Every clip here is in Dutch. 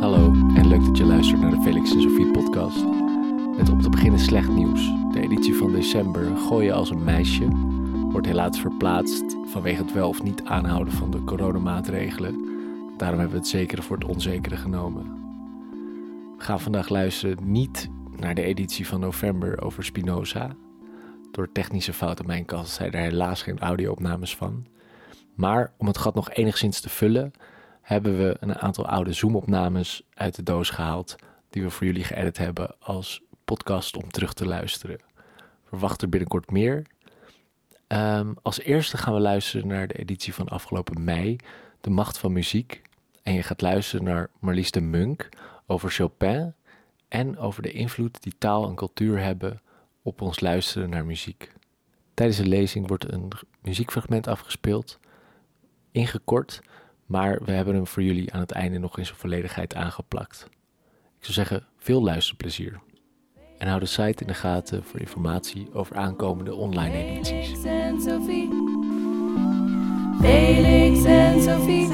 Hallo en leuk dat je luistert naar de Felix en Sophie podcast. Met op te beginnen slecht nieuws. De editie van december, Gooien als een meisje, wordt helaas verplaatst vanwege het wel of niet aanhouden van de coronamaatregelen. Daarom hebben we het zekere voor het onzekere genomen. Gaan vandaag luisteren niet naar de editie van november over Spinoza. Door technische fouten mijn kant zijn er helaas geen audio-opnames van. Maar om het gat nog enigszins te vullen, hebben we een aantal oude Zoom-opnames uit de doos gehaald. Die we voor jullie geëdit hebben als podcast om terug te luisteren. Verwacht er binnenkort meer. Ehm, als eerste gaan we luisteren naar de editie van afgelopen mei, De Macht van Muziek. En je gaat luisteren naar Marlies de Munk over Chopin en over de invloed die taal en cultuur hebben op ons luisteren naar muziek. Tijdens de lezing wordt een muziekfragment afgespeeld, ingekort, maar we hebben hem voor jullie aan het einde nog in zijn volledigheid aangeplakt. Ik zou zeggen, veel luisterplezier. En hou de site in de gaten voor informatie over aankomende online edities. Felix en Sophie. Felix en Sophie.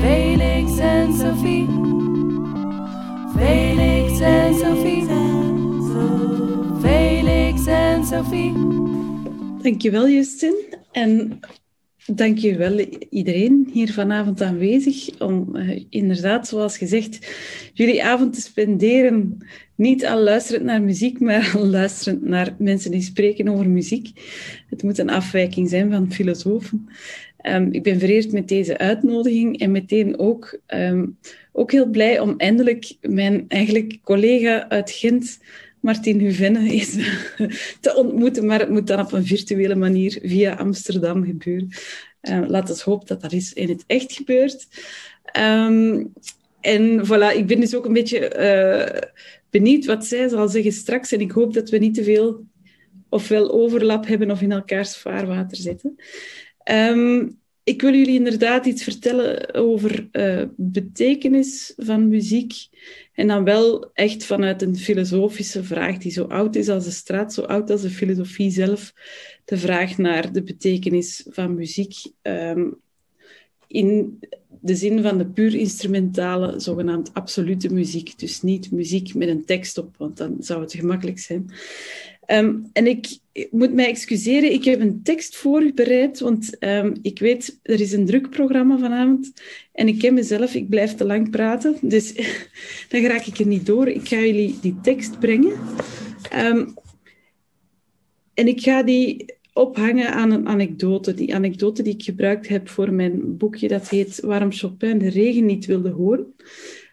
Felix en Sophie. Sophie. Dankjewel, Justin. En dankjewel iedereen hier vanavond aanwezig om eh, inderdaad, zoals gezegd, jullie avond te spenderen. Niet al luisterend naar muziek, maar al luisterend naar mensen die spreken over muziek. Het moet een afwijking zijn van filosofen. Ehm, ik ben vereerd met deze uitnodiging en meteen ook, ehm, ook heel blij om eindelijk mijn eigenlijk collega uit Gent, Martin Huvenne, is te ontmoeten. Maar het moet dan op een virtuele manier via Amsterdam gebeuren. Uh, laat ons hopen dat dat is in het echt gebeurt. Ehm, en voilà, ik ben dus ook een beetje eh, benieuwd wat zij zal zeggen straks. En ik hoop dat we niet te veel ofwel overlap hebben of in elkaars vaarwater zitten. Ehm, ik wil jullie inderdaad iets vertellen over uh, betekenis van muziek. En dan wel echt vanuit een filosofische vraag die zo oud is als de straat, zo oud als de filosofie zelf. De vraag naar de betekenis van muziek. Um, in de zin van de puur instrumentale, zogenaamd absolute muziek. Dus niet muziek met een tekst op, want dan zou het gemakkelijk zijn. Um, en ik moet mij excuseren, ik heb een tekst voor u bereid, want um, ik weet, er is een drukprogramma vanavond en ik ken mezelf, ik blijf te lang praten, dus dan raak ik er niet door. Ik ga jullie die tekst brengen. Um, en ik ga die ophangen aan een anekdote. Die anekdote die ik gebruikt heb voor mijn boekje, dat heet Waarom Chopin de regen niet wilde horen.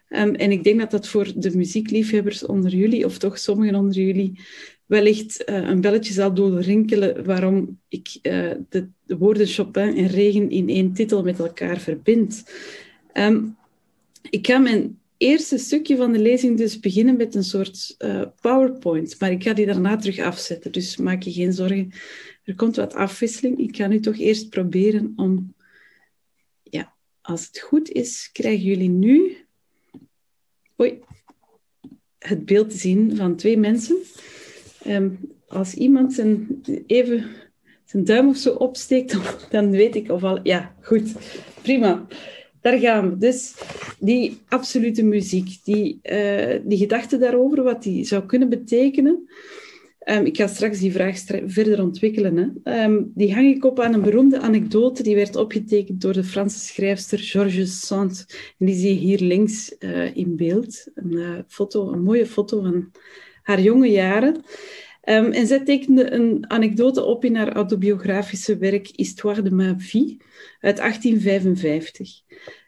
En ik denk dat dat voor de muziekliefhebbers onder jullie, of toch sommigen onder jullie, wellicht uh, een belletje zal doorrinkelen waarom ik uh, de, de, woorden Chopin en regen in één titel met elkaar verbind. Um, ik ga mijn eerste stukje van de lezing dus beginnen met een soort uh, PowerPoint, maar ik ga die daarna terug afzetten, dus maak je geen zorgen. Er komt wat afwisseling. Ik ga nu toch eerst proberen om... Ja, als het goed is, krijgen jullie nu... Oei. Het beeld te zien van twee mensen. Um, als iemand zijn, even zijn duim of zo opsteekt, dan weet ik of al... Ja, goed. Prima. Daar gaan we. Dus die absolute muziek, die, uh, die gedachte daarover, wat die zou kunnen betekenen... Um, ik ga straks die vraag verder ontwikkelen. Hè. Um, die hang ik op aan een beroemde anekdote die werd opgetekend door de Franse schrijfster Georges Sand. En die zie je hier links uh, in beeld. Een, uh, foto, een mooie foto van haar jonge jaren. Um, en zij tekende een anekdote op in haar autobiografische werk Histoire de ma vie uit 1855.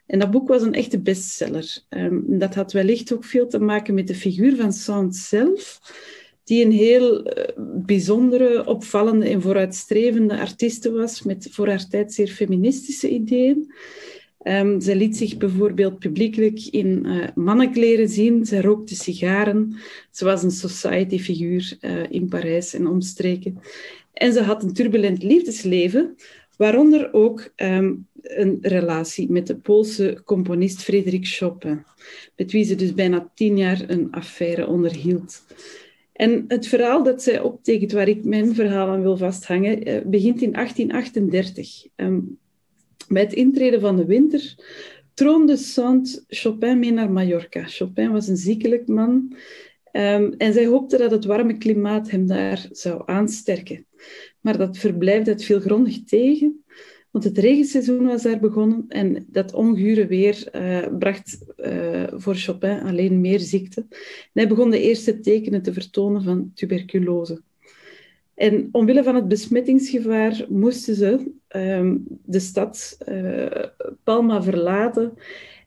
En dat boek was een echte bestseller. dat had wellicht ook veel te maken met de figuur van Sand zelf die een heel bijzondere, opvallende en vooruitstrevende artieste was, met voor haar tijd zeer feministische ideeën. Um, ze liet zich bijvoorbeeld publiekelijk in uh, mannenkleren zien. Ze rookte sigaren. Ze was een society-figuur uh, in Parijs en omstreken. En ze had een turbulent liefdesleven, waaronder ook um, een relatie met de Poolse componist Frederik Chopin, met wie ze dus bijna tien jaar een affaire onderhield. En het verhaal dat zij optekent, waar ik mijn verhaal aan wil vasthangen, eh, begint in 1838. Um, bij het intreden van de winter troonde Saint Chopin mee naar Mallorca. Chopin was een ziekelijk man um, en zij hoopte dat het warme klimaat hem daar zou aansterken. Maar dat verblijf dat viel grondig tegen, want het regenseizoen was daar begonnen en dat ongure weer uh, bracht uh, voor Chopin alleen meer ziekte. Hij begon de eerste tekenen te vertonen van tuberculose. En omwille van het besmettingsgevaar moesten ze um, de stad uh, Palma verlaten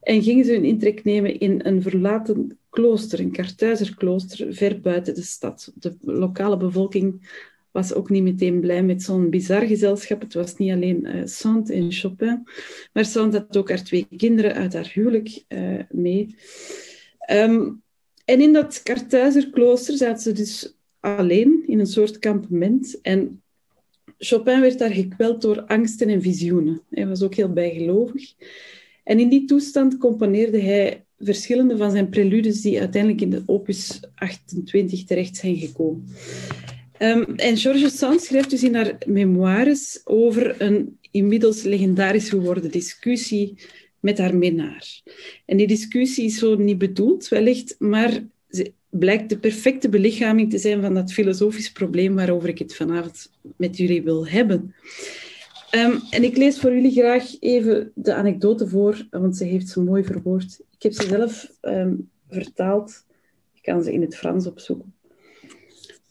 en gingen ze een intrek nemen in een verlaten klooster, een Kartuizerklooster, ver buiten de stad. De lokale bevolking was ook niet meteen blij met zo'n bizar gezelschap. Het was niet alleen uh, Saint en Chopin, maar Saint had ook haar twee kinderen uit haar huwelijk uh, mee. Um, en in dat Kartuizerklooster zaten ze dus alleen in een soort kampement. En Chopin werd daar gekweld door angsten en visioenen. Hij was ook heel bijgelovig. En in die toestand componeerde hij verschillende van zijn preludes die uiteindelijk in de opus 28 terecht zijn gekomen. Um, en Georges Sand schrijft dus in haar memoires over een inmiddels legendarisch geworden discussie met haar minnaar. En die discussie is zo niet bedoeld, wellicht, maar blijkt de perfecte belichaming te zijn van dat filosofisch probleem waarover ik het vanavond met jullie wil hebben. Um, en ik lees voor jullie graag even de anekdote voor, want ze heeft ze mooi verwoord. Ik heb ze zelf um, vertaald. Ik kan ze in het Frans opzoeken.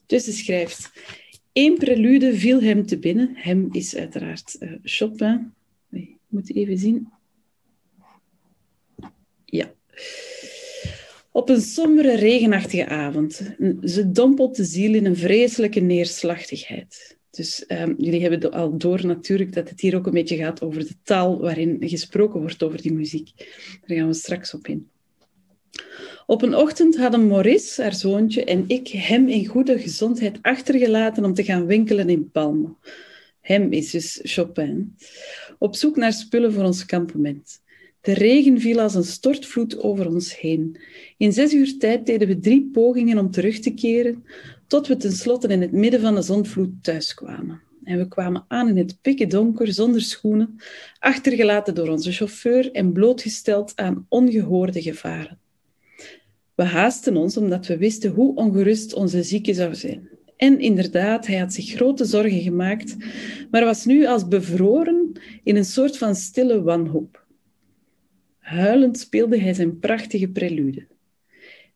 Dus ze schrijft... Eén prelude viel hem te binnen. Hem is uiteraard uh, Chopin. Ik moet even zien. Ja. Op een sombere, regenachtige avond. Ze dompelt de ziel in een vreselijke neerslachtigheid. Dus um, jullie hebben al door natuurlijk dat het hier ook een beetje gaat over de taal waarin gesproken wordt over die muziek. Daar gaan we straks op in. Op een ochtend hadden Maurice, haar zoontje, en ik hem in goede gezondheid achtergelaten om te gaan winkelen in Palma. Hem is dus Chopin. Op zoek naar spullen voor ons kampement. De regen viel als een stortvloed over ons heen. In zes uur tijd deden we drie pogingen om terug te keren, tot we tenslotte in het midden van de zonvloed thuiskwamen. En we kwamen aan in het pikke donker, zonder schoenen, achtergelaten door onze chauffeur en blootgesteld aan ongehoorde gevaren. We haasten ons omdat we wisten hoe ongerust onze zieke zou zijn. En inderdaad, hij had zich grote zorgen gemaakt, maar was nu als bevroren in een soort van stille wanhoop. Huilend speelde hij zijn prachtige prelude.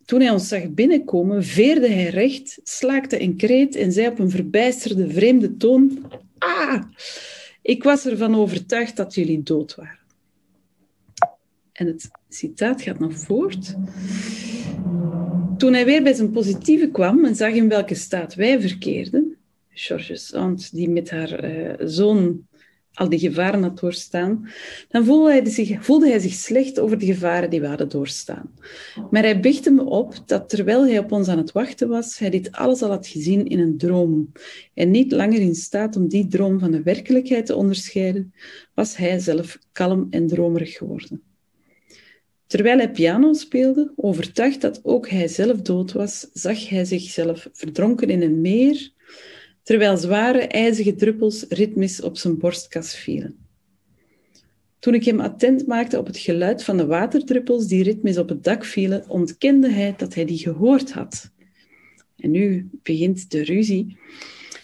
Toen hij ons zag binnenkomen, veerde hij recht, slaakte een kreet en zei op een verbijsterde, vreemde toon: Ah, ik was ervan overtuigd dat jullie dood waren. En het citaat gaat nog voort. Toen hij weer bij zijn positieve kwam en zag in welke staat wij verkeerden, Georges Sand, die met haar uh, zoon al die gevaren had doorstaan, dan voelde hij, zich, voelde hij zich slecht over de gevaren die we hadden doorstaan. Maar hij bichtte me op dat terwijl hij op ons aan het wachten was, hij dit alles al had gezien in een droom. En niet langer in staat om die droom van de werkelijkheid te onderscheiden, was hij zelf kalm en dromerig geworden. Terwijl hij piano speelde, overtuigd dat ook hij zelf dood was, zag hij zichzelf verdronken in een meer terwijl zware, ijzige druppels ritmisch op zijn borstkas vielen. Toen ik hem attent maakte op het geluid van de waterdruppels die ritmisch op het dak vielen, ontkende hij dat hij die gehoord had. En nu begint de ruzie.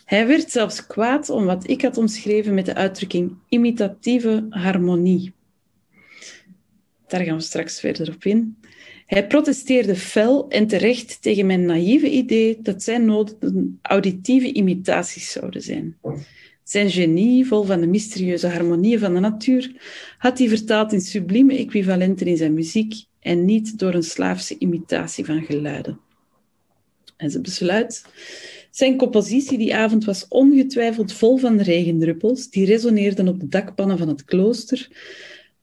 Hij werd zelfs kwaad om wat ik had omschreven met de uitdrukking imitatieve harmonie. Daar gaan we straks verder op in. Hij protesteerde fel en terecht tegen mijn naïeve idee dat zijn noden auditieve imitaties zouden zijn. Zijn genie, vol van de mysterieuze harmonieën van de natuur, had hij vertaald in sublieme equivalenten in zijn muziek en niet door een slaafse imitatie van geluiden. En zijn besluit. Zijn compositie die avond was ongetwijfeld vol van regendruppels die resoneerden op de dakpannen van het klooster,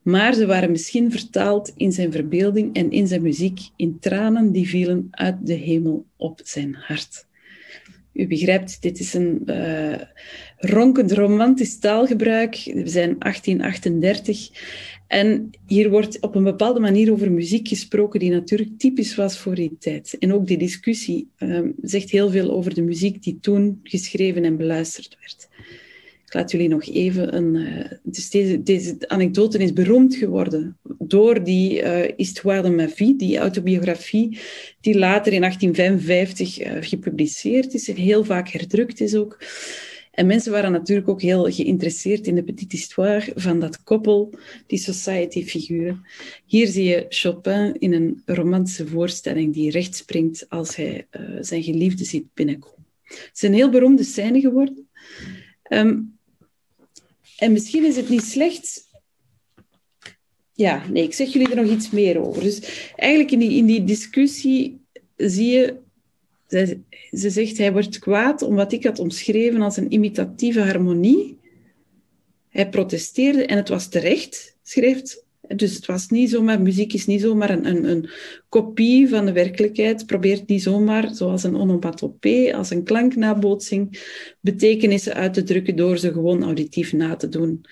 maar ze waren misschien vertaald in zijn verbeelding en in zijn muziek in tranen die vielen uit de hemel op zijn hart. U begrijpt, dit is een uh, ronkend romantisch taalgebruik. We zijn 1838. En hier wordt op een bepaalde manier over muziek gesproken die natuurlijk typisch was voor die tijd. En ook die discussie um, zegt heel veel over de muziek die toen geschreven en beluisterd werd. Ik laat jullie nog even een. Dus deze, deze anekdote is beroemd geworden door die uh, Histoire de ma vie, die autobiografie, die later in 1855 uh, gepubliceerd is en heel vaak herdrukt is ook. En mensen waren natuurlijk ook heel geïnteresseerd in de petite histoire van dat koppel, die society-figuren. Hier zie je Chopin in een romantische voorstelling die recht springt als hij zijn geliefde ziet binnenkomen. Het is een heel beroemde scène geworden. Um, en misschien is het niet slecht. Ja, nee, ik zeg jullie er nog iets meer over. Dus eigenlijk in die, in die discussie zie je ze, ze zegt, hij wordt kwaad om wat ik had omschreven als een imitatieve harmonie. Hij protesteerde en het was terecht, schrijft. Dus het was niet zomaar, muziek is niet zomaar een, een, een kopie van de werkelijkheid. Probeert niet zomaar, zoals een onomatopee, als een klanknabootsing, betekenissen uit te drukken door ze gewoon auditief na te doen.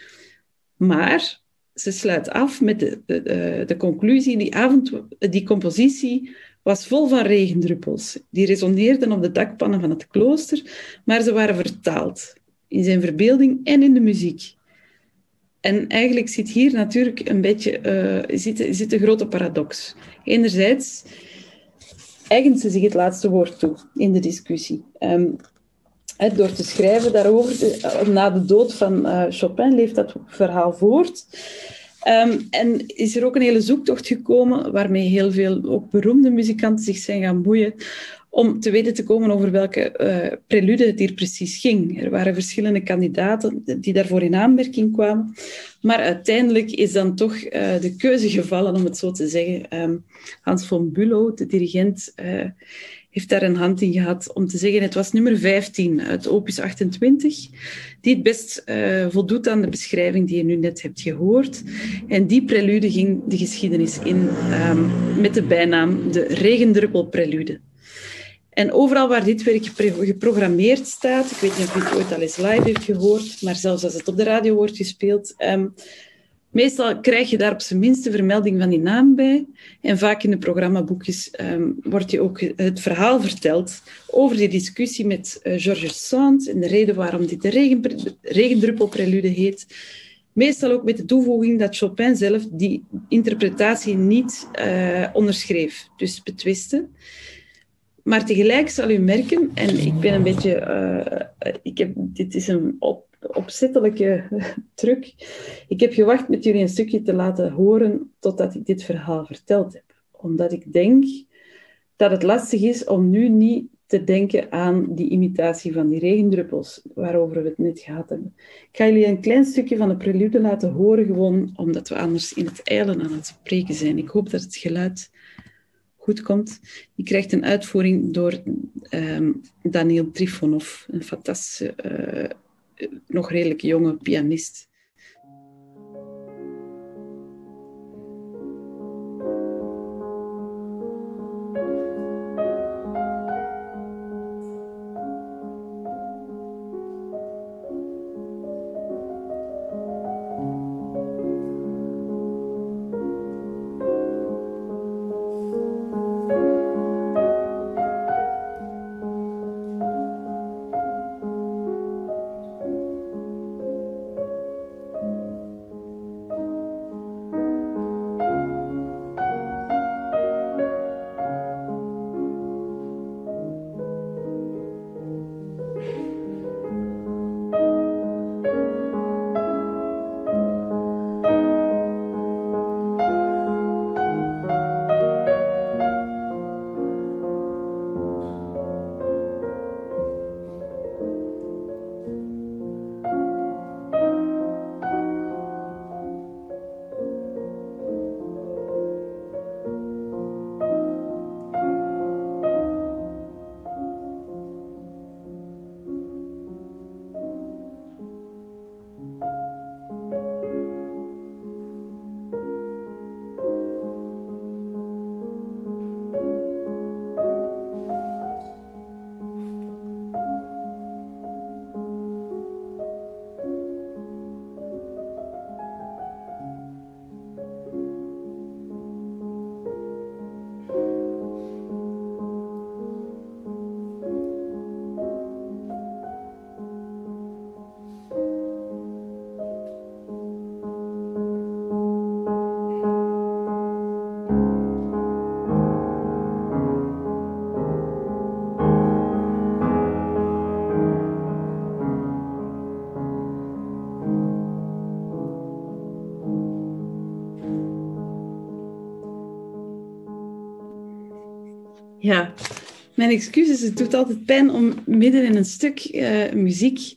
Maar ze sluit af met de, de, de conclusie, die avond, die compositie was vol van regendruppels. Die resoneerden op de dakpannen van het klooster, maar ze waren vertaald in zijn verbeelding en in de muziek. En eigenlijk zit hier natuurlijk een beetje zit, zit een grote paradox. Enerzijds eigent ze zich het laatste woord toe in de discussie. Um, door te schrijven daarover, uh, na de dood van uh, Chopin leeft dat verhaal voort. Um, en is er ook een hele zoektocht gekomen waarmee heel veel ook beroemde muzikanten zich zijn gaan boeien om te weten te komen over welke uh, prelude het hier precies ging. Er waren verschillende kandidaten die daarvoor in aanmerking kwamen. Maar uiteindelijk is dan toch uh, de keuze gevallen, om het zo te zeggen. Um, Hans von Bülow, de dirigent, uh, heeft daar een hand in gehad om te zeggen, het was nummer 15 uit opus 28, die het best voldoet aan de beschrijving die je nu net hebt gehoord. En die prelude ging de geschiedenis in um, met de bijnaam de regendruppelprelude. En overal waar dit werk geprogrammeerd staat, ik weet niet of u het ooit al eens live heeft gehoord, maar zelfs als het op de radio wordt gespeeld, um, Meestal krijg je daar op zijn minste vermelding van die naam bij. En vaak in de programmaboekjes um, wordt je ook het verhaal verteld over die discussie met uh, Georges Sand en de reden waarom dit de regen, regendruppelprelude heet. Meestal ook met de toevoeging dat Chopin zelf die interpretatie niet uh, onderschreef, dus betwiste. Maar tegelijk zal u merken, en ik ben een beetje, uh, ik heb, dit is een op, opzettelijke truc. Ik heb gewacht met jullie een stukje te laten horen totdat ik dit verhaal verteld heb. Omdat ik denk dat het lastig is om nu niet te denken aan die imitatie van die regendruppels, waarover we het net gehad hebben. Ik ga jullie een klein stukje van de prelude laten horen, gewoon omdat we anders in het eilen aan het spreken zijn. Ik hoop dat het geluid goed komt. Die krijgt een uitvoering door um, Daniel Trifonov, een fantastische uh, nog redelijk jonge pianist. Ja, mijn excuses. Het doet altijd pijn om midden in een stuk uh, muziek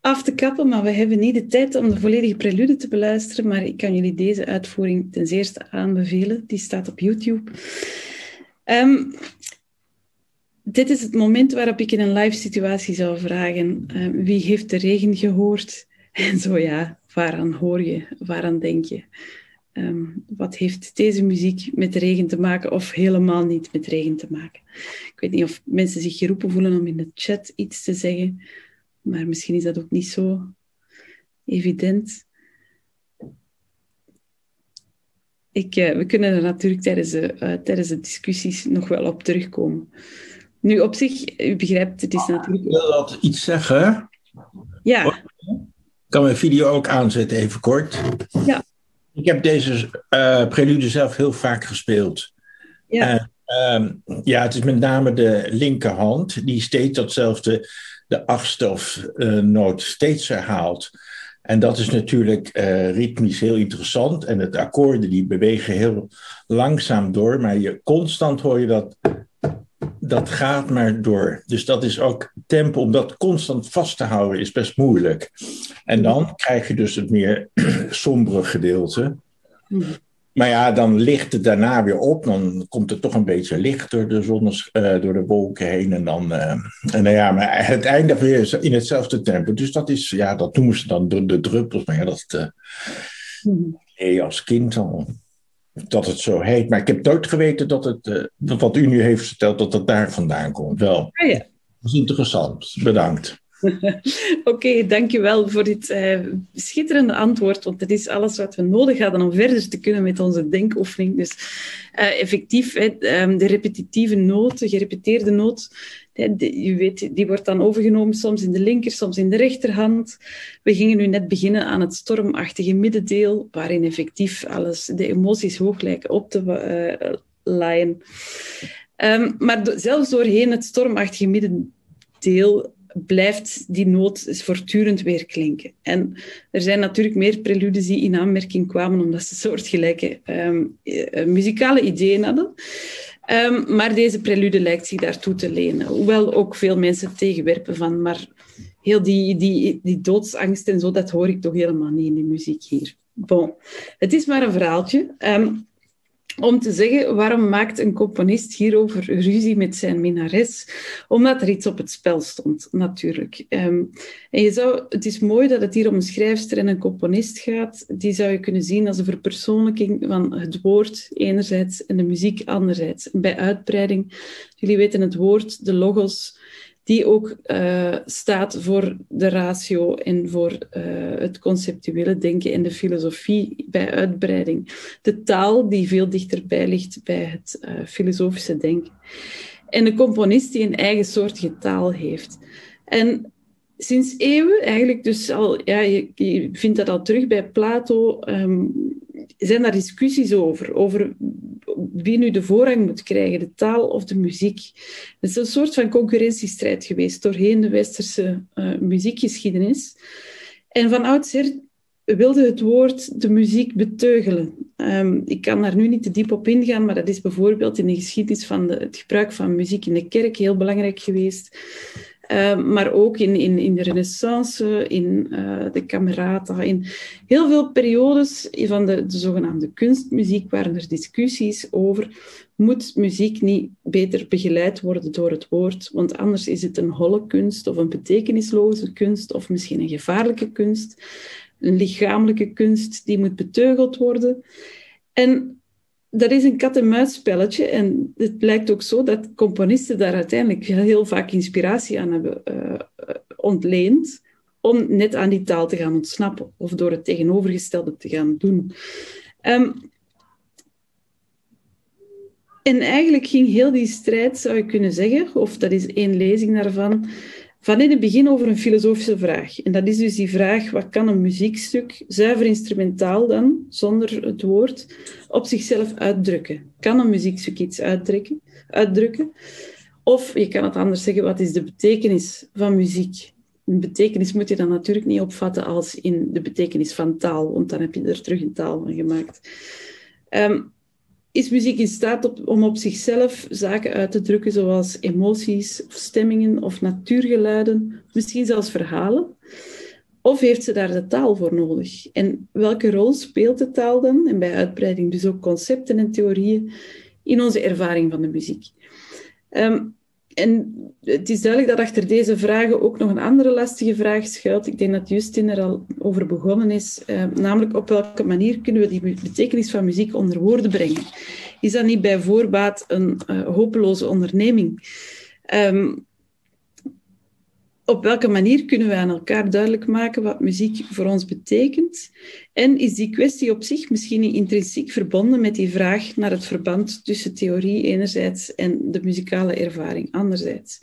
af te kappen, maar we hebben niet de tijd om de volledige prelude te beluisteren. Maar ik kan jullie deze uitvoering ten zeerste aanbevelen. Die staat op YouTube. Um, dit is het moment waarop ik in een live situatie zou vragen: uh, wie heeft de regen gehoord? En zo ja, waaraan hoor je? Waaraan denk je? Um, wat heeft deze muziek met regen te maken of helemaal niet met regen te maken? Ik weet niet of mensen zich geroepen voelen om in de chat iets te zeggen, maar misschien is dat ook niet zo evident. Ik, uh, we kunnen er natuurlijk tijdens de, uh, tijdens de discussies nog wel op terugkomen. Nu, op zich, u begrijpt, het is natuurlijk... Ik wil dat iets zeggen. Ja. Ik kan mijn video ook aanzetten, even kort. Ja. Ik heb deze uh, prelude zelf heel vaak gespeeld. Ja. Uh, ja, het is met name de linkerhand die steeds datzelfde, de achtste of uh, noot, steeds herhaalt. En dat is natuurlijk uh, ritmisch heel interessant. En het akkoorden die bewegen heel langzaam door, maar je, constant hoor je dat dat gaat maar door. Dus dat is ook tempo, om dat constant vast te houden, is best moeilijk. En dan krijg je dus het meer sombere gedeelte. Maar ja, dan licht het daarna weer op. Dan komt het toch een beetje licht door de, zonnes, uh, door de wolken heen. En dan, uh, en nou ja, maar het eindigt weer in hetzelfde tempo. Dus dat is, ja, dat noemen ze dan de, de druppels. Maar ja, dat uh, als kind al dat het zo heet. Maar ik heb nooit geweten dat het, uh, wat u nu heeft verteld, dat het daar vandaan komt. Wel. Ah, ja. Dat is interessant. Bedankt. Oké, okay, dankjewel voor dit uh, schitterende antwoord, want dat is alles wat we nodig hadden om verder te kunnen met onze denkoefening. Dus uh, effectief, hè, um, de repetitieve noot, de gerepeteerde noot, de, je weet, die wordt dan overgenomen soms in de linker, soms in de rechterhand. We gingen nu net beginnen aan het stormachtige middendeel, waarin effectief alles, de emoties hoog lijken op te uh, laaien. Um, maar zelfs doorheen het stormachtige middendeel blijft die noot voortdurend weer klinken. En er zijn natuurlijk meer preludes die in aanmerking kwamen omdat ze soortgelijke um, muzikale ideeën hadden. Um, maar deze prelude lijkt zich daartoe te lenen. Hoewel ook veel mensen tegenwerpen van, maar heel die, die, die doodsangst en zo, dat hoor ik toch helemaal niet in de muziek hier. Bon, het is maar een verhaaltje. Um, om te zeggen waarom maakt een componist hierover ruzie met zijn minares? Omdat er iets op het spel stond, natuurlijk. Um, en je zou, het is mooi dat het hier om een schrijfster en een componist gaat. Die zou je kunnen zien als een verpersoonlijking van het woord enerzijds en de muziek anderzijds. bij uitbreiding, jullie weten het woord, de logos, die ook uh, staat voor de ratio en voor uh, het conceptuele denken en de filosofie bij uitbreiding. De taal die veel dichterbij ligt bij het uh, filosofische denken. En de componist die een eigen soortige taal heeft. En sinds eeuwen, eigenlijk dus al, ja, je, vindt dat al terug bij Plato, um, zijn daar discussies over, over wie nu de voorrang moet krijgen, de taal of de muziek. Het is een soort van concurrentiestrijd geweest doorheen de westerse uh, muziekgeschiedenis. En van oudsher wilde het woord de muziek beteugelen. Um, ik kan daar nu niet te diep op ingaan, maar dat is bijvoorbeeld in de geschiedenis van de, het gebruik van muziek in de kerk heel belangrijk geweest. Uh, maar ook in, in, in de renaissance, in uh, de camerata, in heel veel periodes van de, de zogenaamde kunstmuziek waren er discussies over moet muziek niet beter begeleid worden door het woord, want anders is het een holle kunst of een betekenisloze kunst of misschien een gevaarlijke kunst, een lichamelijke kunst die moet beteugeld worden. En dat is een kat-en-muisspelletje. En het blijkt ook zo dat componisten daar uiteindelijk heel vaak inspiratie aan hebben uh, ontleend om net aan die taal te gaan ontsnappen of door het tegenovergestelde te gaan doen. Um, en eigenlijk ging heel die strijd, zou je kunnen zeggen, of dat is één lezing daarvan, van in het begin over een filosofische vraag. En dat is dus die vraag, wat kan een muziekstuk, zuiver instrumentaal dan, zonder het woord, op zichzelf uitdrukken? Kan een muziekstuk iets uitdrukken? uitdrukken? Of je kan het anders zeggen, wat is de betekenis van muziek? Een betekenis moet je dan natuurlijk niet opvatten als in de betekenis van taal, want dan heb je er terug een taal van gemaakt. Um, is muziek in staat om op zichzelf zaken uit te drukken, zoals emoties, of stemmingen of natuurgeluiden, misschien zelfs verhalen? Of heeft ze daar de taal voor nodig? En welke rol speelt de taal dan, en bij uitbreiding dus ook concepten en theorieën, in onze ervaring van de muziek? Ehm, en het is duidelijk dat achter deze vragen ook nog een andere lastige vraag schuilt. Ik denk dat Justin er al over begonnen is. Eh, namelijk op welke manier kunnen we die betekenis van muziek onder woorden brengen? Is dat niet bij voorbaat een uh, hopeloze onderneming? Um, op welke manier kunnen we aan elkaar duidelijk maken wat muziek voor ons betekent? En is die kwestie op zich misschien intrinsiek verbonden met die vraag naar het verband tussen theorie enerzijds en de muzikale ervaring anderzijds?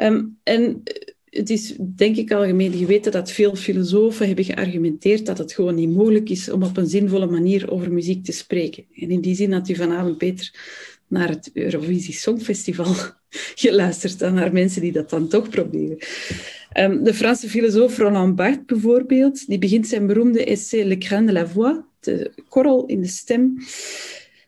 Um, en het is denk ik algemeen geweten dat veel filosofen hebben geargumenteerd dat het gewoon niet mogelijk is om op een zinvolle manier over muziek te spreken. En in die zin had u vanavond beter naar het Eurovisie Songfestival geluisterd dan naar mensen die dat dan toch proberen. Um, de Franse filosoof Roland Barthes bijvoorbeeld, die begint zijn beroemde essay Le Cran de la Voix, de korrel in de stem,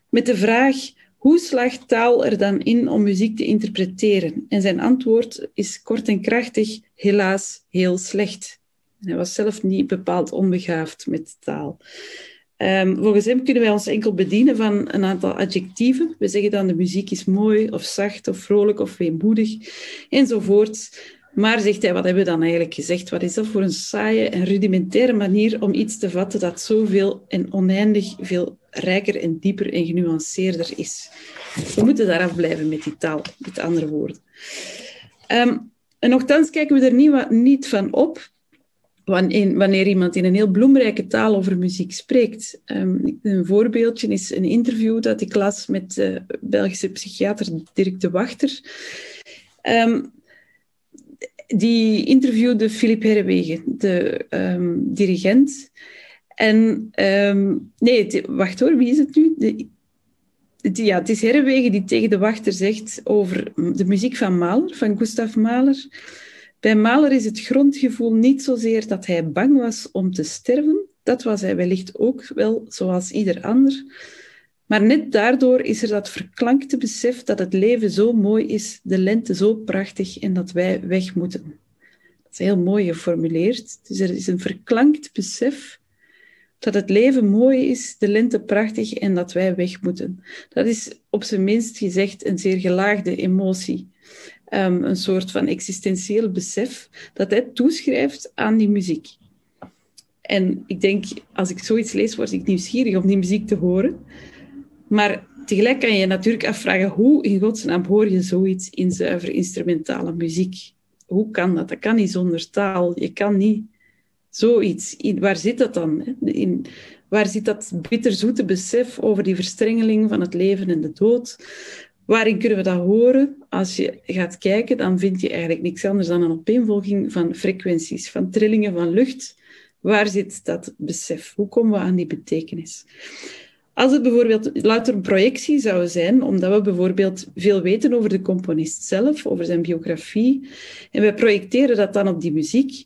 met de vraag hoe slaagt taal er dan in om muziek te interpreteren? En zijn antwoord is kort en krachtig, helaas heel slecht. hij was zelf niet bepaald onbegaafd met taal. Um, volgens hem kunnen wij ons enkel bedienen van een aantal adjectieven. We zeggen dan de muziek is mooi, of zacht, of vrolijk, of weemoedig, enzovoort. Maar, zegt hij, wat hebben we dan eigenlijk gezegd? Wat is dat voor een saaie en rudimentaire manier om iets te vatten dat zoveel en oneindig veel rijker en dieper en genuanceerder is? We moeten daaraf blijven met die taal, met andere woorden. Um, en nogthans kijken we er niet, niet van op wanneer iemand in een heel bloemrijke taal over muziek spreekt. Um, een voorbeeldje is een interview dat ik las met de Belgische psychiater Dirk de Wachter. Um, die interviewde Philippe Herwegen, de um, dirigent. En nee, wacht hoor, wie is het nu? De, ja, het is Herwegen die tegen de wachter zegt over de muziek van Mahler, van Gustav Mahler. Bij Mahler is het grondgevoel niet zozeer dat hij bang was om te sterven. Dat was hij wellicht ook wel, zoals ieder ander. Maar net daardoor is er dat verklankte besef dat het leven zo mooi is, de lente zo prachtig en dat wij weg moeten. Dat is heel mooi geformuleerd. Dus er is een verklankt besef dat het leven mooi is, de lente prachtig en dat wij weg moeten. Dat is op zijn minst gezegd een zeer gelaagde emotie. Um, een soort van existentieel besef dat hij toeschrijft aan die muziek. En ik denk, als ik zoiets lees, word ik nieuwsgierig om die muziek te horen. Maar tegelijk kan je je natuurlijk afvragen, hoe in godsnaam hoor je zoiets in zuiver instrumentale muziek? Hoe kan dat? Dat kan niet zonder taal. Je kan niet zoiets... In, waar zit dat dan? In, waar zit dat bitterzoete besef over die verstrengeling van het leven en de dood? Waarin kunnen we dat horen? Als je gaat kijken, dan vind je eigenlijk niks anders dan een opeenvolging van frequenties, van trillingen van lucht. Waar zit dat besef? Hoe komen we aan die betekenis? Als het bijvoorbeeld louter een projectie zou zijn, omdat we bijvoorbeeld veel weten over de componist zelf, over zijn biografie, en we projecteren dat dan op die muziek,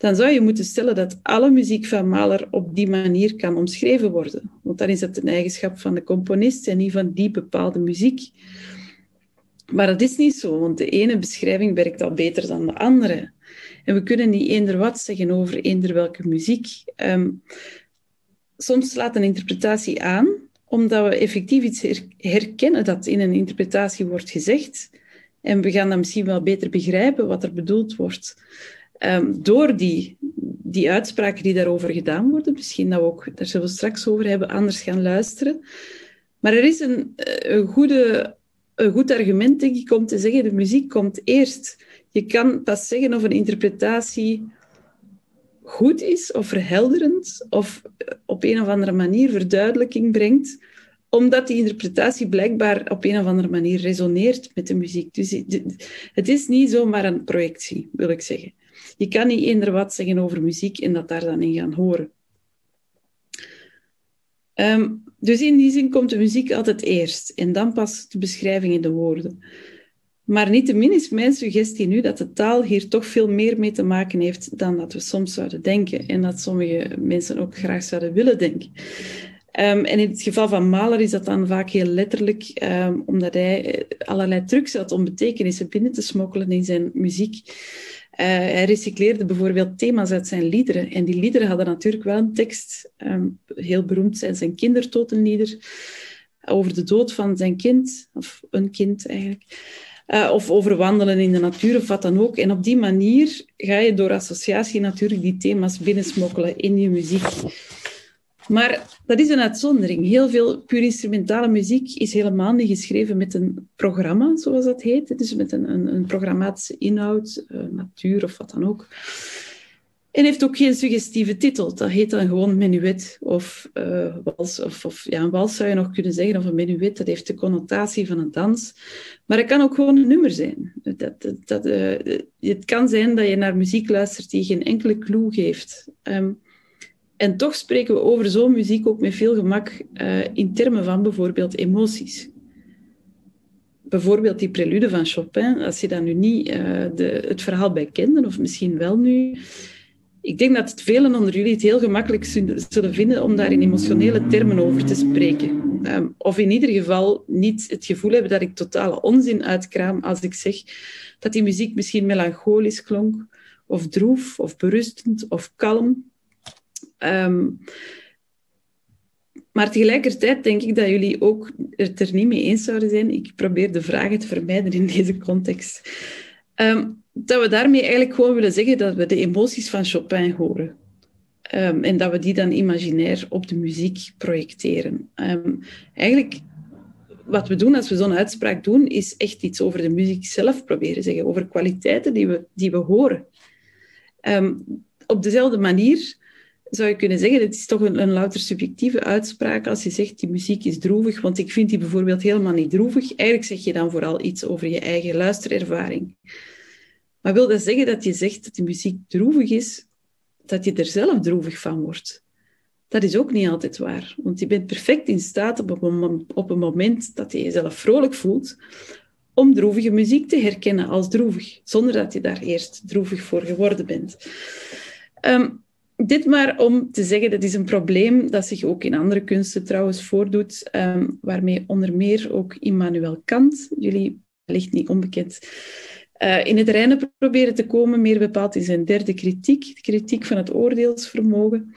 dan zou je moeten stellen dat alle muziek van Mahler op die manier kan omschreven worden. Want dan is het een eigenschap van de componist en niet van die bepaalde muziek. Maar dat is niet zo, want de ene beschrijving werkt al beter dan de andere. En we kunnen niet eender wat zeggen over eender welke muziek. Um, soms slaat een interpretatie aan, omdat we effectief iets herkennen dat in een interpretatie wordt gezegd. En we gaan dan misschien wel beter begrijpen wat er bedoeld wordt. Um, door die, die uitspraken die daarover gedaan worden, misschien dat we ook, daar zullen we straks over hebben, anders gaan luisteren. Maar er is een, eh, een, goede, een goed argument, denk ik, om te zeggen, de muziek komt eerst. Je kan pas zeggen of een interpretatie goed is of verhelderend of op een of andere manier verduidelijking brengt, omdat die interpretatie blijkbaar op een of andere manier resoneert met de muziek. Dus het is niet zomaar een projectie, wil ik zeggen. Je kan niet eender wat zeggen over muziek en dat daar dan in gaan horen. Um, dus in die zin komt de muziek altijd eerst en dan pas de beschrijving in de woorden. Maar niettemin is mijn suggestie nu dat de taal hier toch veel meer mee te maken heeft dan dat we soms zouden denken en dat sommige mensen ook graag zouden willen denken. Um, en in het geval van Mahler is dat dan vaak heel letterlijk, um, omdat hij eh, allerlei trucs had om betekenissen binnen te smokkelen in zijn muziek. Hij recycleerde bijvoorbeeld thema's uit zijn liederen. En die liederen hadden natuurlijk wel een tekst. Um, heel beroemd zijn zijn kindertotenlieder over de dood van zijn kind, of een kind eigenlijk. Uh, of over wandelen in de natuur of wat dan ook. En op die manier ga je door associatie natuurlijk die thema's binnensmokkelen in je muziek. Maar dat is een uitzondering. Heel veel puur instrumentale muziek is helemaal niet geschreven met een programma, zoals dat heet. Dus met een, een, een programmatische inhoud, uh, natuur of wat dan ook. En heeft ook geen suggestieve titel. Dat heet dan gewoon menuet of uh, wals. Of, of, ja, een wals zou je nog kunnen zeggen, of een menuet. Dat heeft de connotatie van een dans. Maar het kan ook gewoon een nummer zijn. Dat, dat, dat uh, het kan zijn dat je naar muziek luistert die geen enkele clue geeft. Um, en toch spreken we over zo'n muziek ook met veel gemak uh, in termen van bijvoorbeeld emoties. Bijvoorbeeld die prelude van Chopin, als je daar nu niet uh, de, het verhaal bij kende, of misschien wel nu. Ik denk dat het velen onder jullie het heel gemakkelijk zullen vinden om daar in emotionele termen over te spreken. Um, of in ieder geval niet het gevoel hebben dat ik totale onzin uitkraam als ik zeg dat die muziek misschien melancholisch klonk, of droef, of berustend, of kalm. Um, maar tegelijkertijd denk ik dat jullie ook het er niet mee eens zouden zijn. Ik probeer de vragen te vermijden in deze context. Um, dat we daarmee eigenlijk gewoon willen zeggen dat we de emoties van Chopin horen. Um, en dat we die dan imaginair op de muziek projecteren. eigenlijk, wat we doen als we zo'n uitspraak doen, is echt iets over de muziek zelf proberen zeggen, over kwaliteiten die we, die we horen. op dezelfde manier zou je kunnen zeggen, het is toch een, louter subjectieve uitspraak als je zegt die muziek is droevig, want ik vind die bijvoorbeeld helemaal niet droevig. Eigenlijk zeg je dan vooral iets over je eigen luisterervaring. Maar wil dat zeggen dat je zegt dat die muziek droevig is, dat je er zelf droevig van wordt? Dat is ook niet altijd waar, want je bent perfect in staat op een, op een moment dat je jezelf vrolijk voelt, om droevige muziek te herkennen als droevig, zonder dat je daar eerst droevig voor geworden bent. Um, dit maar om te zeggen, dat is een probleem dat zich ook in andere kunsten trouwens voordoet, um, waarmee onder meer ook Immanuel Kant, jullie wellicht niet onbekend, uh, in het reinen proberen te komen, meer bepaald in zijn derde kritiek, de kritiek van het oordeelsvermogen.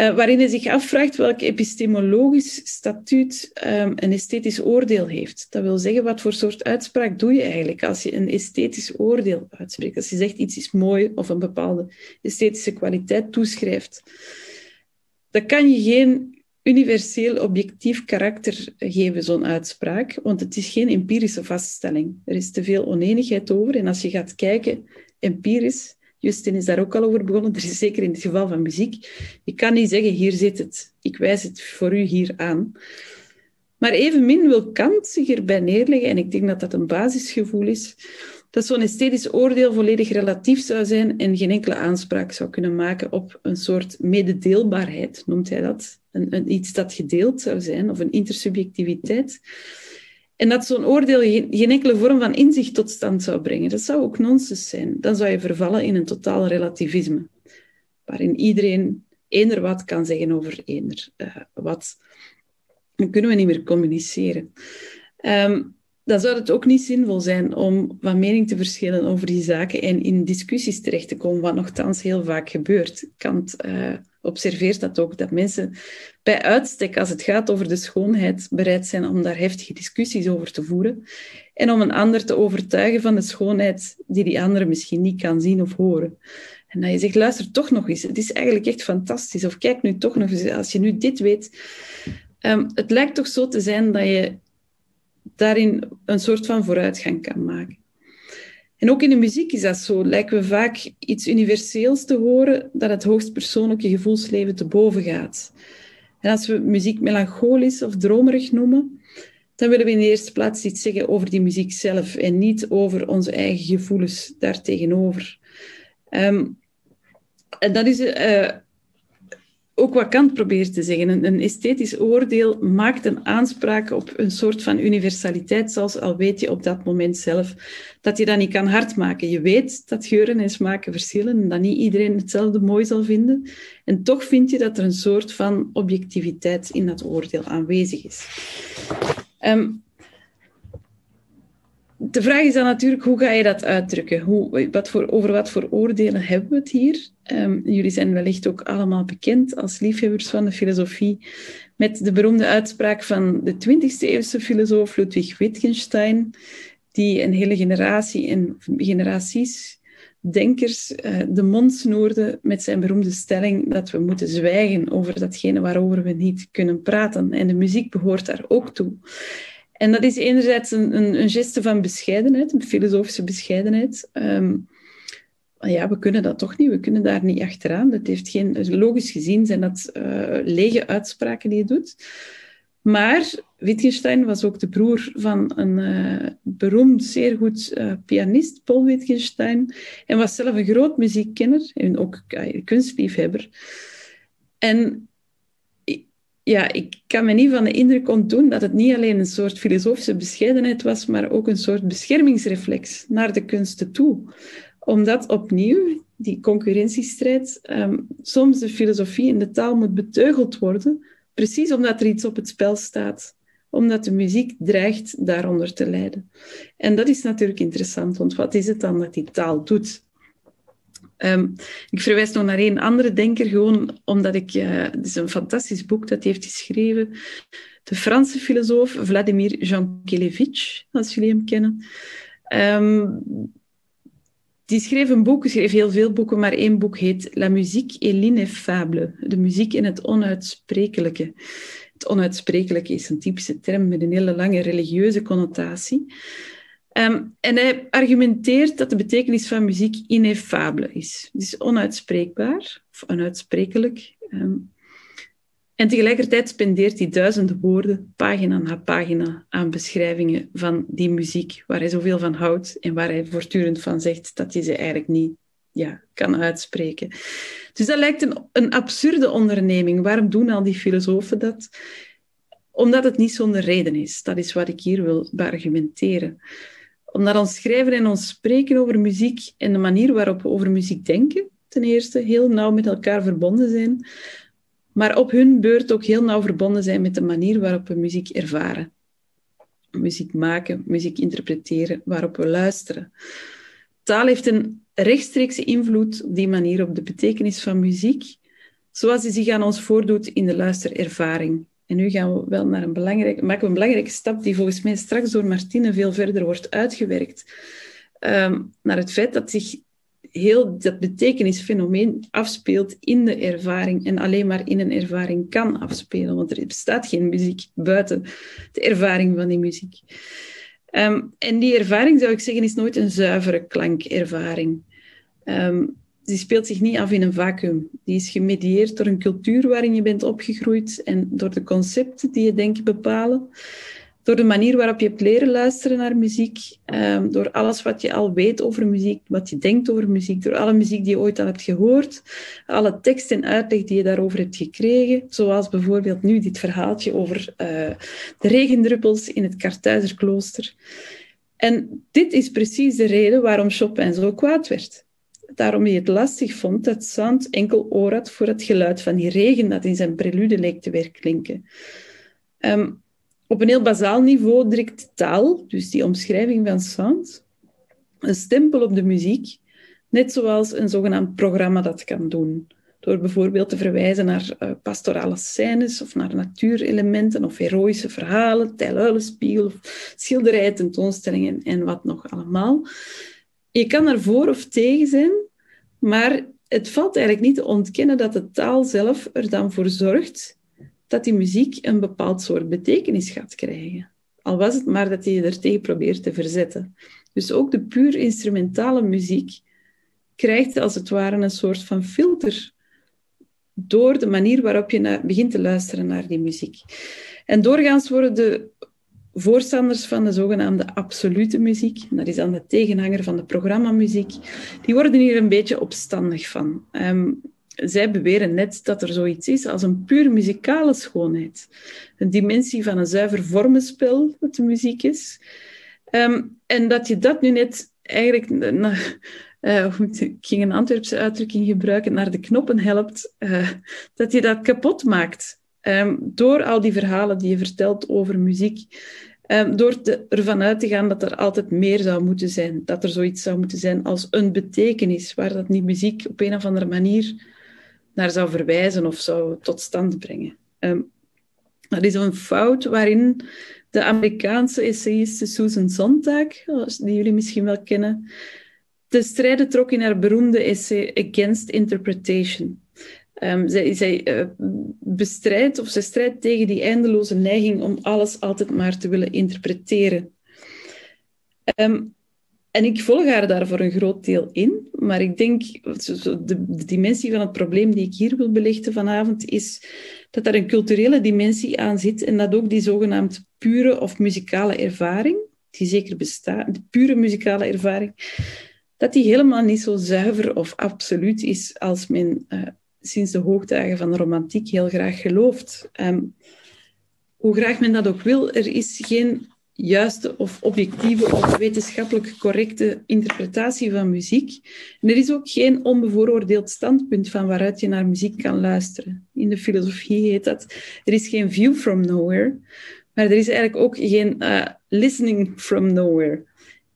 Uh, waarin hij zich afvraagt welk epistemologisch statuut um, een esthetisch oordeel heeft. Dat wil zeggen, wat voor soort uitspraak doe je eigenlijk als je een esthetisch oordeel uitspreekt? Als je zegt iets is mooi of een bepaalde esthetische kwaliteit toeschrijft. Dan kan je geen universeel objectief karakter geven, zo'n uitspraak, want het is geen empirische vaststelling. Er is te veel oneenigheid over en als je gaat kijken empirisch, Justin is daar ook al over begonnen. Er is zeker in het geval van muziek. Je kan niet zeggen, hier zit het. Ik wijs het voor u hier aan. Maar evenmin wil Kant zich erbij neerleggen, en ik denk dat dat een basisgevoel is, dat zo'n esthetisch oordeel volledig relatief zou zijn en geen enkele aanspraak zou kunnen maken op een soort mededeelbaarheid, noemt hij dat. Een, iets dat gedeeld zou zijn, of een intersubjectiviteit. En dat zo'n oordeel geen enkele vorm van inzicht tot stand zou brengen. Dat zou ook nonsens zijn. Dan zou je vervallen in een totaal relativisme, waarin iedereen eender wat kan zeggen over eender uh, wat. Dan kunnen we niet meer communiceren. Um, dan zou het ook niet zinvol zijn om van mening te verschillen over die zaken en in discussies terecht te komen, wat nogthans heel vaak gebeurt. Kant uh, observeert dat ook, dat mensen bij uitstek, als het gaat over de schoonheid, bereid zijn om daar heftige discussies over te voeren en om een ander te overtuigen van de schoonheid die die andere misschien niet kan zien of horen. En dat je zegt, luister toch nog eens, het is eigenlijk echt fantastisch. Of kijk nu toch nog eens, als je nu dit weet. Um, het lijkt toch zo te zijn dat je daarin een soort van vooruitgang kan maken. En ook in de muziek is dat zo. Lijken we vaak iets universeels te horen dat het hoogstpersoonlijke gevoelsleven te boven gaat. En als we muziek melancholisch of dromerig noemen, dan willen we in de eerste plaats iets zeggen over die muziek zelf en niet over onze eigen gevoelens daartegenover. Um, en dat is uh, ook wat Kant probeert te zeggen. Een, een, esthetisch oordeel maakt een aanspraak op een soort van universaliteit, zoals al weet je op dat moment zelf dat je dat niet kan hardmaken. Je weet dat geuren en smaken verschillen en dat niet iedereen hetzelfde mooi zal vinden. En toch vind je dat er een soort van objectiviteit in dat oordeel aanwezig is. Um, de vraag is dan natuurlijk, hoe ga je dat uitdrukken? Hoe, wat voor, over wat voor oordelen hebben we het hier? Um, jullie zijn wellicht ook allemaal bekend als liefhebbers van de filosofie met de beroemde uitspraak van de 20e eeuwse filosoof Ludwig Wittgenstein, die een hele generatie en generaties denkers uh, de mond snoerde met zijn beroemde stelling dat we moeten zwijgen over datgene waarover we niet kunnen praten. En de muziek behoort daar ook toe. En dat is enerzijds een, een, geste van bescheidenheid, een filosofische bescheidenheid. Um, ja, we kunnen dat toch niet, we kunnen daar niet achteraan. Dat heeft geen, logisch gezien zijn dat uh, lege uitspraken die je doet. Maar Wittgenstein was ook de broer van een uh, beroemd, zeer goed uh, pianist, Paul Wittgenstein, en was zelf een groot muziekkenner en ook kunstliefhebber. En ja, ik kan me niet van de indruk ontdoen dat het niet alleen een soort filosofische bescheidenheid was, maar ook een soort beschermingsreflex naar de kunsten toe. Omdat opnieuw die concurrentiestrijd um, soms de filosofie en de taal moet beteugeld worden, precies omdat er iets op het spel staat omdat de muziek dreigt daaronder te lijden. En dat is natuurlijk interessant, want wat is het dan dat die taal doet? Um, ik verwijs nog naar een andere denker, gewoon omdat ik... Uh, het is een fantastisch boek dat hij heeft geschreven. De Franse filosoof Vladimir Jankelevich, als jullie hem kennen. Um, die schreef een boek, schreef heel veel boeken, maar één boek heet La musique et l'ineffable. De muziek in het onuitsprekelijke. Het onuitsprekelijke is een typische term met een hele lange religieuze connotatie. Um, en hij argumenteert dat de betekenis van muziek ineffabele is. Het is onuitspreekbaar, of onuitsprekelijk. Um, en tegelijkertijd spendeert hij duizenden woorden, pagina na pagina, aan beschrijvingen van die muziek, waar hij zoveel van houdt en waar hij voortdurend van zegt dat hij ze eigenlijk niet ja, kan uitspreken. Dus dat lijkt een, een absurde onderneming. Waarom doen al die filosofen dat? Omdat het niet zonder reden is. Dat is wat ik hier wil beargumenteren omdat ons schrijven en ons spreken over muziek en de manier waarop we over muziek denken, ten eerste, heel nauw met elkaar verbonden zijn, maar op hun beurt ook heel nauw verbonden zijn met de manier waarop we muziek ervaren. Muziek maken, muziek interpreteren, waarop we luisteren. Taal heeft een rechtstreekse invloed op die manier op de betekenis van muziek, zoals die zich aan ons voordoet in de luisterervaring. En nu gaan we wel naar een belangrijke, maken we een belangrijke stap die volgens mij straks door Martine veel verder wordt uitgewerkt. Um, naar het feit dat zich heel dat betekenisfenomeen afspeelt in de ervaring en alleen maar in een ervaring kan afspelen, want er bestaat geen muziek buiten de ervaring van die muziek. Um, en die ervaring, zou ik zeggen, is nooit een zuivere klankervaring. Um, die speelt zich niet af in een vacuüm. Die is gemedieerd door een cultuur waarin je bent opgegroeid en door de concepten die je denkt bepalen. Door de manier waarop je hebt leren luisteren naar muziek, um, door alles wat je al weet over muziek, wat je denkt over muziek, door alle muziek die je ooit al hebt gehoord, alle tekst en uitleg die je daarover hebt gekregen, zoals bijvoorbeeld nu dit verhaaltje over uh, de regendruppels in het Kartuizerklooster. En dit is precies de reden waarom Chopin zo kwaad werd daarom hij het lastig vond dat Sand enkel oor had voor het geluid van die regen dat in zijn prelude leek te weerklinken. Um, op een heel bazaal niveau drukt taal, dus die omschrijving van Sand, een stempel op de muziek, net zoals een zogenaamd programma dat kan doen. Door bijvoorbeeld te verwijzen naar uh, pastorale scènes of naar natuurelementen of heroïsche verhalen, tijluilenspiegel schilderijen, tentoonstellingen en wat nog allemaal. Je kan er voor of tegen zijn, maar het valt eigenlijk niet te ontkennen dat de taal zelf er dan voor zorgt dat die muziek een bepaald soort betekenis gaat krijgen. Al was het maar dat je er tegen probeert te verzetten. Dus ook de puur instrumentale muziek krijgt als het ware een soort van filter door de manier waarop je begint te luisteren naar die muziek. En doorgaans worden de voorstanders van de zogenaamde absolute muziek, dat is dan de tegenhanger van de programmamuziek, die worden hier een beetje opstandig van. Um, zij beweren net dat er zoiets is als een puur muzikale schoonheid. Een dimensie van een zuiver vormenspel, dat de muziek is. Ehm, en dat je dat nu net eigenlijk, uh, ik ging een Antwerpse uitdrukking gebruiken, naar de knoppen helpt, uh, dat je dat kapot maakt. Um, door al die verhalen die je vertelt over muziek. Um, door te, ervan uit te gaan dat er altijd meer zou moeten zijn. Dat er zoiets zou moeten zijn als een betekenis, waar dat die muziek op een of andere manier naar zou verwijzen of zou tot stand brengen. Dat is een fout waarin de Amerikaanse essayiste Susan Sontag, die jullie misschien wel kennen, de strijden trok in haar beroemde essay Against Interpretation. Um, zij, zij uh, bestrijdt of zij strijdt tegen die eindeloze neiging om alles altijd maar te willen interpreteren. Um, en ik volg haar daar voor een groot deel in, maar ik denk, de, de, dimensie van het probleem die ik hier wil belichten vanavond, is dat er een culturele dimensie aan zit en dat ook die zogenaamd pure of muzikale ervaring, die zeker bestaat, de pure muzikale ervaring, dat die helemaal niet zo zuiver of absoluut is als men uh, sinds de hoogdagen van de romantiek heel graag gelooft. Um, hoe graag men dat ook wil, er is geen juiste of objectieve of wetenschappelijk correcte interpretatie van muziek. En er is ook geen onbevooroordeeld standpunt van waaruit je naar muziek kan luisteren. In de filosofie heet dat, er is geen view from nowhere, maar er is eigenlijk ook geen uh, listening from nowhere.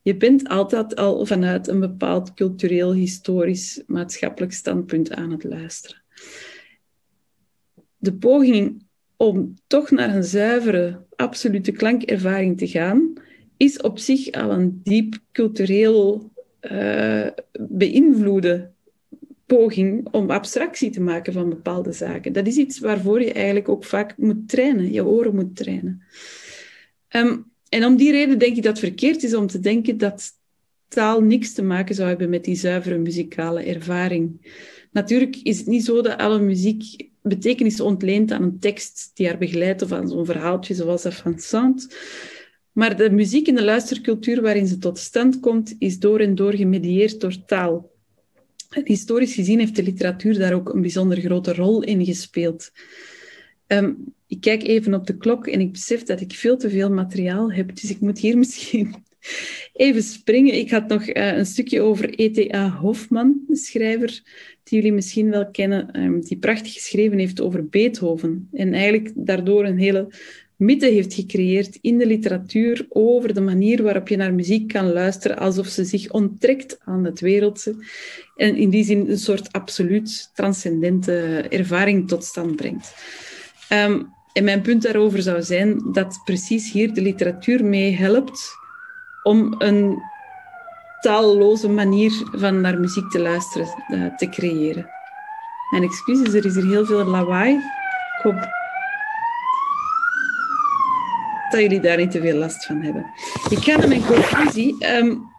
Je bent altijd al vanuit een bepaald cultureel, historisch, maatschappelijk standpunt aan het luisteren. De poging om toch naar een zuivere, absolute klankervaring te gaan, is op zich al een diep cultureel uh, beïnvloede poging om abstractie te maken van bepaalde zaken. Dat is iets waarvoor je eigenlijk ook vaak moet trainen, je oren moet trainen. Um, en om die reden denk ik dat het verkeerd is om te denken dat taal niks te maken zou hebben met die zuivere muzikale ervaring. Natuurlijk is het niet zo dat alle muziek betekenis ontleent aan een tekst die haar begeleidt of aan zo'n verhaaltje zoals dat van Sant. Maar de muziek en de luistercultuur waarin ze tot stand komt, is door en door gemedieerd door taal. Historisch gezien heeft de literatuur daar ook een bijzonder grote rol in gespeeld. Um, ik kijk even op de klok en ik besef dat ik veel te veel materiaal heb, dus ik moet hier misschien even springen. Ik had nog uh, een stukje over E.T.A. Hofman, de schrijver die jullie misschien wel kennen, um, die prachtig geschreven heeft over Beethoven. En eigenlijk daardoor een hele mythe heeft gecreëerd in de literatuur over de manier waarop je naar muziek kan luisteren, alsof ze zich onttrekt aan het wereldse. En in die zin een soort absoluut transcendente ervaring tot stand brengt. Um, en mijn punt daarover zou zijn dat precies hier de literatuur mee helpt om een taalloze manier van naar muziek te luisteren uh, te creëren. Mijn excuses, er is hier heel veel lawaai. Ik hoop dat jullie daar niet te veel last van hebben. Ik ga naar mijn conclusie. Um,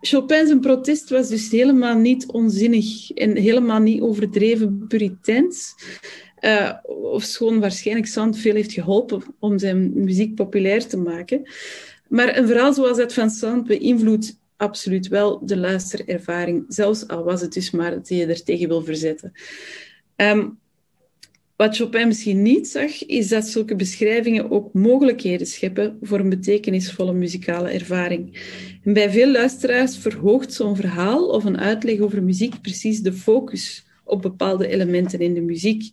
Chopin's protest was dus helemaal niet onzinnig en helemaal niet overdreven puriteins. Uh, of schoon waarschijnlijk Sand veel heeft geholpen om zijn muziek populair te maken. Maar een verhaal zoals dat van Sand beïnvloedt absoluut wel de luisterervaring, zelfs al was het dus maar dat je er tegen wil verzetten. Um, wat Chopin misschien niet zag, is dat zulke beschrijvingen ook mogelijkheden scheppen voor een betekenisvolle muzikale ervaring. En bij veel luisteraars verhoogt zo'n verhaal of een uitleg over muziek precies de focus op bepaalde elementen in de muziek.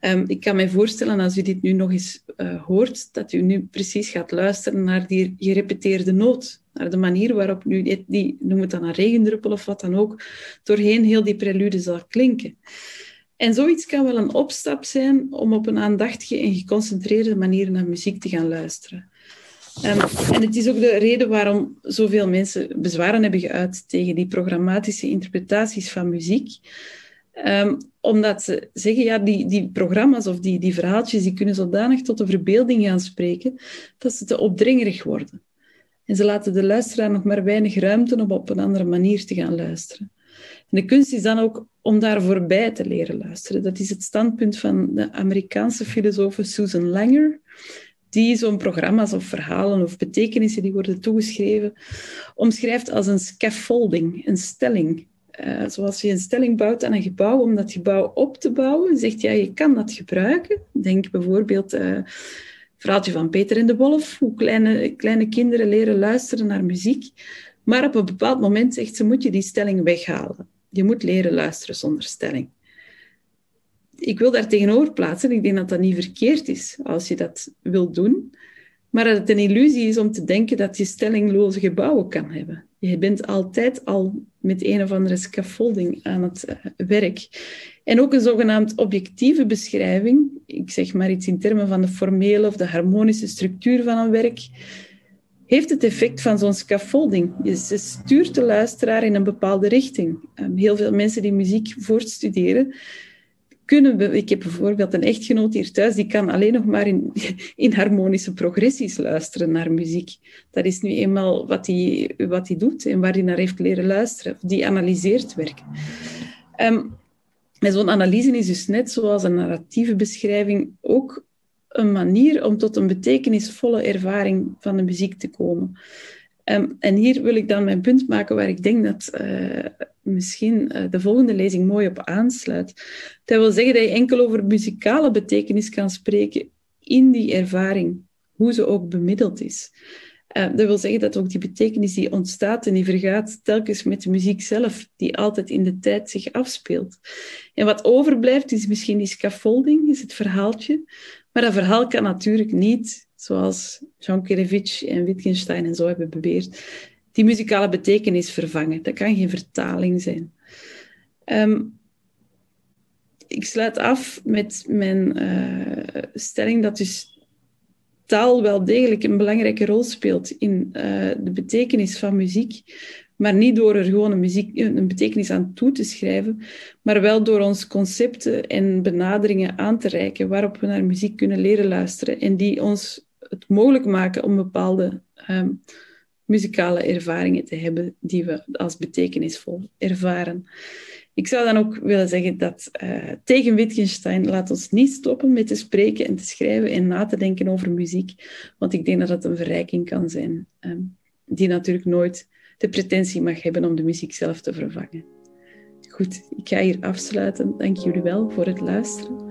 Um, ik kan me voorstellen, als u dit nu nog eens uh, hoort, dat u nu precies gaat luisteren naar die gerepeteerde noot. Naar de manier waarop nu, die, noem het dan een regendruppel of wat dan ook, doorheen heel die prelude zal klinken. En zoiets kan wel een opstap zijn om op een aandachtige en geconcentreerde manier naar muziek te gaan luisteren. Um, en het is ook de reden waarom zoveel mensen bezwaren hebben geuit tegen die programmatische interpretaties van muziek. Um, omdat ze zeggen, ja, die, die programma's of die, die verhaaltjes, die kunnen zodanig tot de verbeelding gaan spreken, dat ze te opdringerig worden. En ze laten de luisteraar nog maar weinig ruimte om op een andere manier te gaan luisteren. En de kunst is dan ook om daar voorbij te leren luisteren. Dat is het standpunt van de Amerikaanse filosoof Susan Langer, die zo'n programma's of verhalen of betekenissen die worden toegeschreven, omschrijft als een scaffolding, een stelling Uh, zoals je een stelling bouwt aan een gebouw, om dat gebouw op te bouwen, zegt ja, je kan dat gebruiken. Denk bijvoorbeeld uh, verhaaltje van Peter en de Wolf, hoe kleine, kleine kinderen leren luisteren naar muziek. Maar op een bepaald moment zegt ze, moet je die stelling weghalen. Je moet leren luisteren zonder stelling. Ik wil daar tegenover plaatsen, ik denk dat dat niet verkeerd is als je dat wil doen, maar dat het een illusie is om te denken dat je stellingloze gebouwen kan hebben. Je bent altijd al met een of andere scaffolding aan het uh, werk. En ook een zogenaamd objectieve beschrijving, ik zeg maar iets in termen van de formele of de harmonische structuur van een werk, heeft het effect van zo'n scaffolding. Je stuurt de luisteraar in een bepaalde richting. Um, heel veel mensen die muziek voortstuderen, kunnen... Ik heb bijvoorbeeld een echtgenoot hier thuis, die kan alleen nog maar in, in harmonische progressies luisteren naar muziek. Dat is nu eenmaal wat hij, wat doet en waar hij naar heeft leren luisteren. Die analyseert werk. Um, en zo'n analyse is dus net zoals een narratieve beschrijving ook een manier om tot een betekenisvolle ervaring van de muziek te komen. Um, en hier wil ik dan mijn punt maken waar ik denk dat uh, misschien uh, de volgende lezing mooi op aansluit. Dat wil zeggen dat je enkel over muzikale betekenis kan spreken in die ervaring, hoe ze ook bemiddeld is. Uh, dat wil zeggen dat ook die betekenis die ontstaat en die vergaat telkens met de muziek zelf, die altijd in de tijd zich afspeelt. En wat overblijft is misschien die scaffolding, is het verhaaltje. Maar dat verhaal kan natuurlijk niet, zoals Jean Kerevich en Wittgenstein en zo hebben beweerd, die muzikale betekenis vervangen. Dat kan geen vertaling zijn. Um, ik sluit af met mijn uh, stelling dat dus taal wel degelijk een belangrijke rol speelt in uh, de betekenis van muziek, maar niet door er gewoon een, muziek, een betekenis aan toe te schrijven, maar wel door ons concepten en benaderingen aan te reiken waarop we naar muziek kunnen leren luisteren en die ons het mogelijk maken om bepaalde um, muzikale ervaringen te hebben die we als betekenisvol ervaren. Ik zou dan ook willen zeggen dat uh, tegen Wittgenstein laat ons niet stoppen met te spreken en te schrijven en na te denken over muziek, want ik denk dat dat een verrijking kan zijn, um, die natuurlijk nooit de pretentie mag hebben om de muziek zelf te vervangen. Goed, ik ga hier afsluiten. Dank jullie wel voor het luisteren.